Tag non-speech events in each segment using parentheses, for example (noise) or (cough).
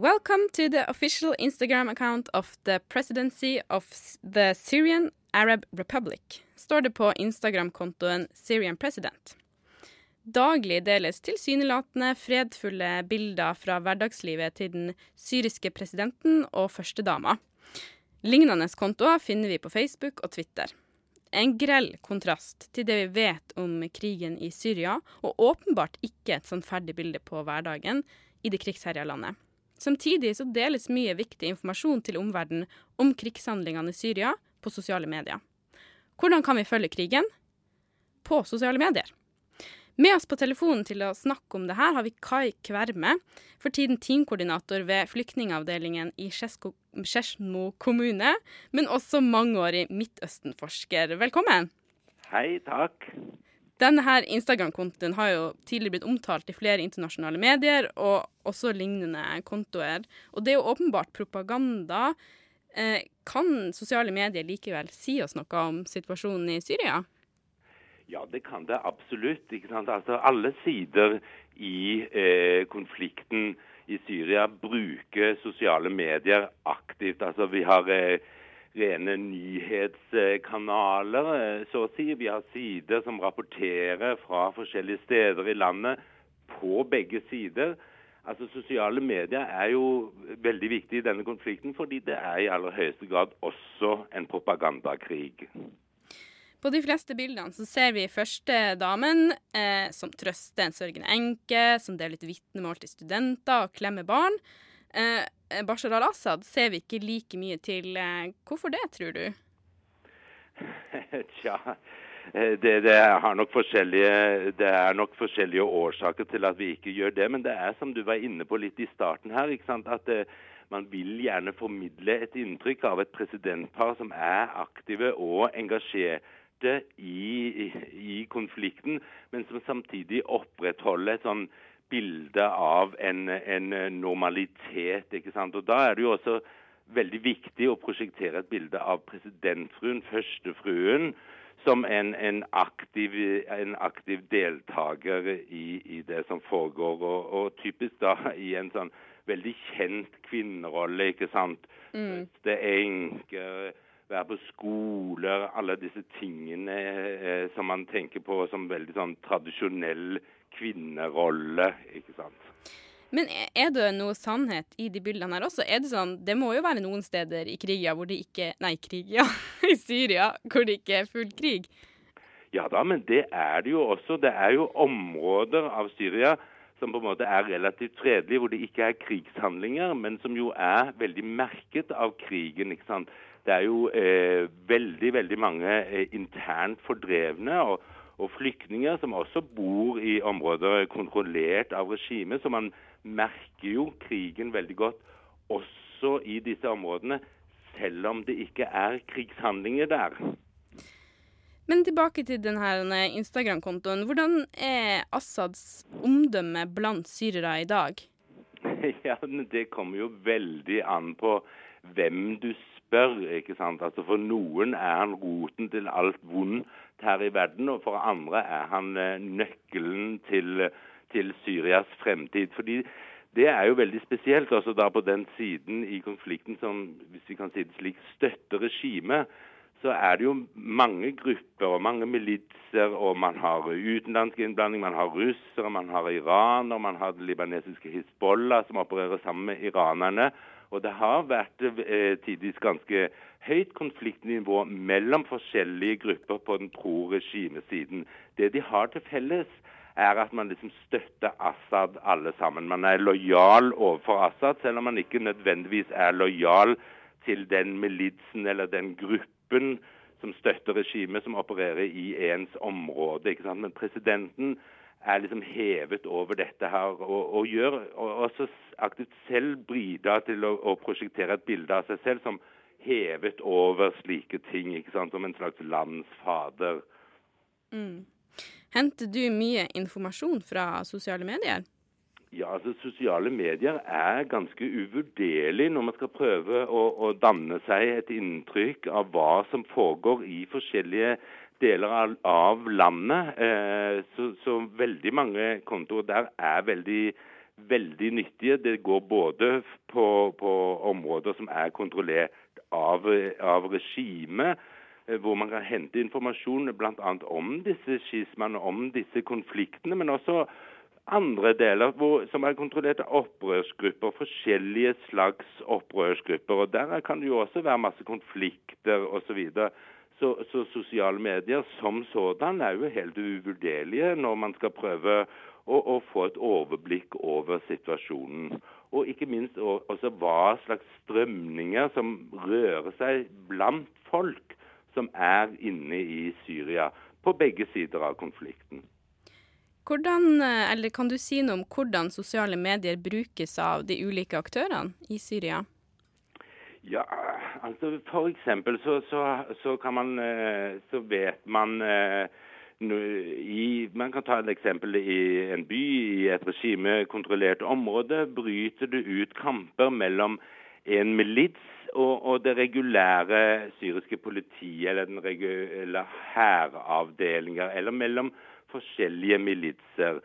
Welcome to the official Instagram account of the Presidency of the Syrian Arab Republic, står det på Instagram-kontoen Syrian President. Daglig deles tilsynelatende fredfulle bilder fra hverdagslivet til den syriske presidenten og førstedama. Lignende kontoer finner vi på Facebook og Twitter. En grell kontrast til det vi vet om krigen i Syria, og åpenbart ikke et sannferdig bilde på hverdagen i det krigsherja landet. Samtidig så deles mye viktig informasjon til omverdenen om krigshandlingene i Syria på sosiale medier. Hvordan kan vi følge krigen? På sosiale medier. Med oss på telefonen til å snakke om det her har vi Kai Kverme, for tiden teamkoordinator ved flyktningavdelingen i Skedsmo kommune, men også mangeårig Midtøsten-forsker. Velkommen. Hei, takk. Denne Instagram-kontoen har jo tidligere blitt omtalt i flere internasjonale medier, og også lignende kontoer. Og det er jo åpenbart propaganda. Eh, kan sosiale medier likevel si oss noe om situasjonen i Syria? Ja, det kan det absolutt. Altså, Alle sider i eh, konflikten i Syria bruker sosiale medier aktivt. Altså, Vi har eh, rene nyhetskanaler, eh, så å si. Vi har sider som rapporterer fra forskjellige steder i landet på begge sider. Altså, Sosiale medier er jo veldig viktig i denne konflikten, fordi det er i aller høyeste grad også en propagandakrig. På de fleste bildene så ser vi førstedamen eh, som trøster en sørgende enke, som deler ut vitnemål til studenter og klemmer barn. Eh, Bashar al-Assad ser vi ikke like mye til. Eh, hvorfor det, tror du? (laughs) Tja, det, det, nok det, er nok forskjellige årsaker til at vi ikke gjør det. Men det er som du var inne på litt i starten her, at uh, man vil gjerne formidle et inntrykk av et presidentpar som er aktive og engasjerte i, i, i, konflikten, men som samtidig opprettholder et sånn bilde av en, en, normalitet. ikke sant? Og Da er det jo også veldig viktig å prosjektere et bilde av presidentfruen, førstefruen, som en, en, aktiv, en aktiv deltaker i, i, det som foregår. Og, og, typisk da i en sånn veldig kjent kvinnerolle, ikke sant. Mm. Det er enker være på skoler, alle disse tingene eh, som man tenker på som veldig sånn tradisjonell kvinnerolle. ikke sant? Men er det noe sannhet i de bildene her også? Er Det sånn, det må jo være noen steder i kriga hvor det ikke Nei, krig, ja. (laughs) I Syria hvor det ikke er full krig? Ja da, men det er det jo også. Det er jo områder av Syria som på en måte er relativt fredelige, hvor det ikke er krigshandlinger, men som jo er veldig merket av krigen. ikke sant? Det er jo eh, veldig, veldig mange eh, internt fordrevne og, og, flyktninger som også bor i områder kontrollert av regimet. Så man merker jo krigen veldig godt også i disse områdene, selv om det ikke er krigshandlinger der. Men tilbake til denne Instagram-kontoen. Hvordan er Assads omdømme blant syrere i dag? (laughs) Ja, Det kommer jo veldig an på hvem du spør. ikke sant? Altså For noen er han roten til alt vondt her i verden, og for andre er han eh, nøkkelen til, til Syrias fremtid. Fordi det er jo veldig spesielt, altså da på den siden i konflikten som hvis vi kan si det slik, støtter regimet. Så er det jo mange grupper og mange militser, og man har utenlandsk innblanding. Man har russere, man har iraner, man har det libanesiske Hizbollah som opererer sammen med iranerne. Og det har vært eh, tidvis ganske høyt konfliktnivå mellom forskjellige grupper på den pro-regimesiden. Det de har til felles, er at man liksom støtter Assad alle sammen. Man er lojal overfor Assad, selv om man ikke nødvendigvis er lojal til den militsen eller den gruppen som støtter regimet som opererer i ens område. Men presidenten er liksom hevet over dette her, og, og gjør og også aktivt selv bidrar til å, å, prosjektere et bilde av seg selv som hevet over slike ting, ikke sant, som en slags landsfader. Mm. Henter du mye informasjon fra sosiale medier? Ja, altså Sosiale medier er ganske uvurderlig når man skal prøve å, å danne seg et inntrykk av hva som foregår i forskjellige deler av, landet. Eh, så, så, veldig mange kontoer der er veldig veldig nyttige. Det går både på, på områder som er kontrollert av, av regimet, eh, hvor man kan hente informasjon bl.a. om disse skismene, om disse konfliktene, men også andre deler hvor, som er kontrollert av opprørsgrupper, forskjellige slags opprørsgrupper. og Der kan det jo også være masse konflikter osv. Så, så, sosiale medier som sådan er jo helt uvurderlige når man skal prøve å, å få et overblikk over situasjonen. Og ikke minst også hva slags strømninger som rører seg blant folk som er inne i Syria, på begge sider av konflikten. Hvordan, eller Kan du si noe om hvordan sosiale medier brukes av de ulike aktørene i Syria? Ja, altså for eksempel så, så, så kan man eh, Så vet man eh, i, Man kan ta et eksempel i en by i et regimekontrollert område. Bryter det ut kamper mellom en milits og, og det regulære syriske politiet, eller den regulære hæravdelinger, eller mellom forskjellige militser.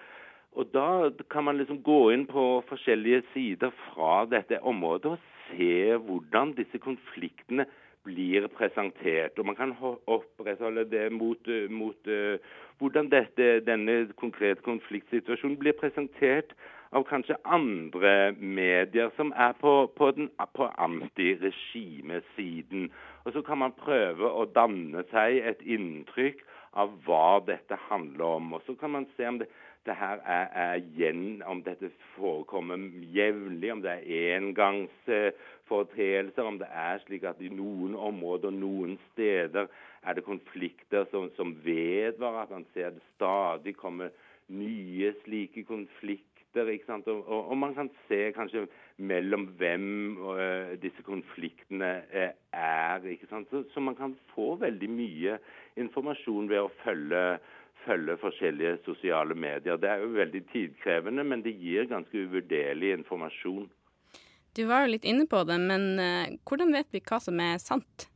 Og Da kan man liksom gå inn på forskjellige sider fra dette området og se hvordan disse konfliktene blir presentert. Og man kan opprettholde det mot, mot uh, hvordan dette, denne konkrete konfliktsituasjonen blir presentert av kanskje andre medier som er på, på, på antiregimesiden. Og så kan man prøve å danne seg et inntrykk av hva dette handler om. Og så kan man se om det, det her er, er igjen, om dette forekommer jevnlig, om det er engangsforeteelser, om det er slik at i noen områder, noen steder, er det konflikter som, som vedvarer. At man ser det stadig komme nye slike konflikter. Og, og, og, man kan se kanskje mellom hvem uh, disse konfliktene uh, er. Så, så, man kan få veldig mye informasjon ved å følge, følge, forskjellige sosiale medier. Det er jo veldig tidkrevende, men det gir ganske uvurderlig informasjon. Du var jo litt inne på det, men uh, hvordan vet vi hva som er sant?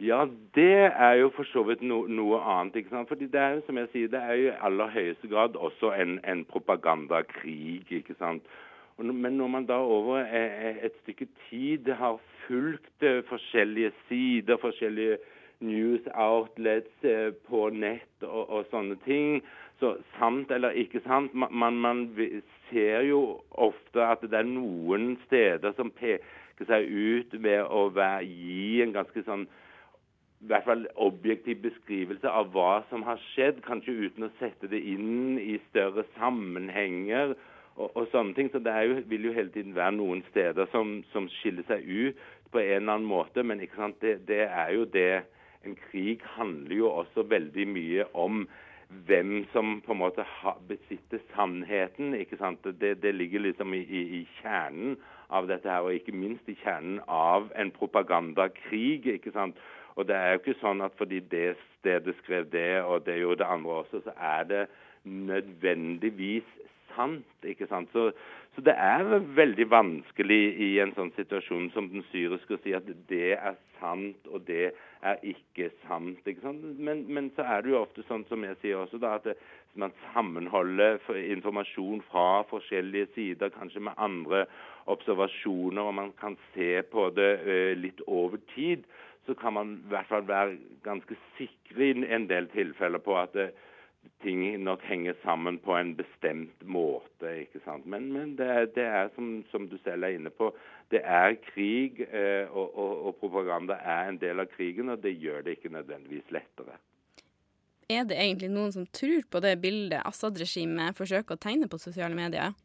Ja, det er jo for så vidt no, noe annet. ikke sant? Fordi det er jo, som jeg sier, det er jo i aller høyeste grad også en, en propagandakrig. ikke sant? Men når man da over et stykke tid har fulgt eh, forskjellige sider, forskjellige news outlets eh, på nett og, og, sånne ting. Så sant eller ikke sant, man, man, ser jo ofte at det er noen steder som peker seg ut ved å være, gi en ganske sånn i hvert fall objektiv beskrivelse av hva som har skjedd, kanskje uten å sette det inn i større sammenhenger og, og sånne ting. Så det jo, vil jo hele tiden være noen steder som, som, skiller seg ut på en eller annen måte. Men det, det, er jo det en krig handler jo også veldig mye om hvem som på en måte besitter sannheten. ikke sant? Det, det ligger liksom i, i, i, kjernen av dette her, og ikke minst i kjernen av en propagandakrig. ikke sant? Og det er jo ikke sånn at fordi det stedet skrev det, og det gjorde det andre også, så er det nødvendigvis sant. ikke sant? Så, så, det er veldig vanskelig i en sånn situasjon som den syriske å si at det er sant, og det er ikke sant. ikke sant? Men, men så er det jo ofte sånn som jeg sier også, da, at det, man sammenholder informasjon fra forskjellige sider, kanskje med andre observasjoner, og man kan se på det ø, litt over tid, så kan man i hvert fall være ganske sikre i en del tilfeller på at uh, ting nok henger sammen på en bestemt måte. ikke sant? Men, men det, det, er som, som, du selv er inne på, det er krig, eh, og, og, og, propaganda er en del av krigen, og det gjør det ikke nødvendigvis lettere. Er det egentlig noen som tror på det bildet Assad-regimet forsøker å tegne på sosiale medier?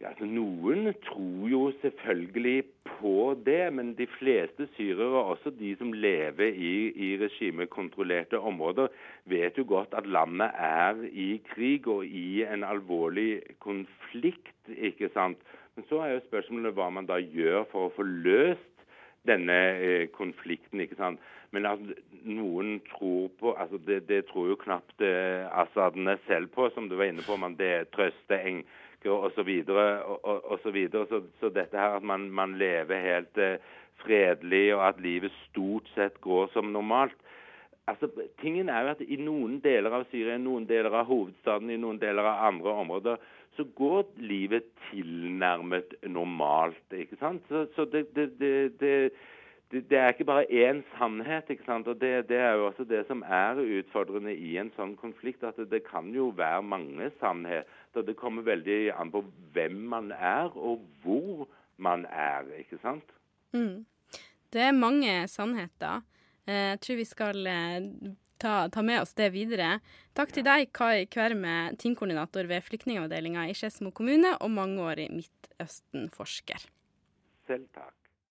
Ja, altså Noen tror jo selvfølgelig på det, men de fleste syrere, også de som lever i, i regimekontrollerte områder, vet jo godt at landet er i krig og i en alvorlig konflikt. ikke sant? Men så er jo spørsmålet hva man da gjør for å få løst denne eh, konflikten. ikke sant? Men altså, noen tror på altså det, det tror jo knapt eh, Assadene selv på, som du var inne på. man Det trøster eng og osv. Så, så, så, så dette her at man, man lever helt eh, fredelig, og at livet stort sett går som normalt. Altså, tingen er jo at I noen deler av Syria, i noen deler av hovedstaden, i noen deler av andre områder, så går livet tilnærmet normalt. ikke sant? Så, så det, det, det, det, er ikke bare én sannhet. ikke sant? Og det, er jo også det som er utfordrende i en sånn konflikt. At det, kan jo være mange sannheter. Det kommer veldig an på hvem man er, og hvor man er. ikke sant? Mm. Det er mange sannheter. Eh, jeg tror vi skal eh, ta, ta, med oss det videre. Takk til deg, Kai Kverme, teamkoordinator ved flyktningavdelinga i Skedsmo kommune og mangeårig Midtøsten-forsker. Selv takk.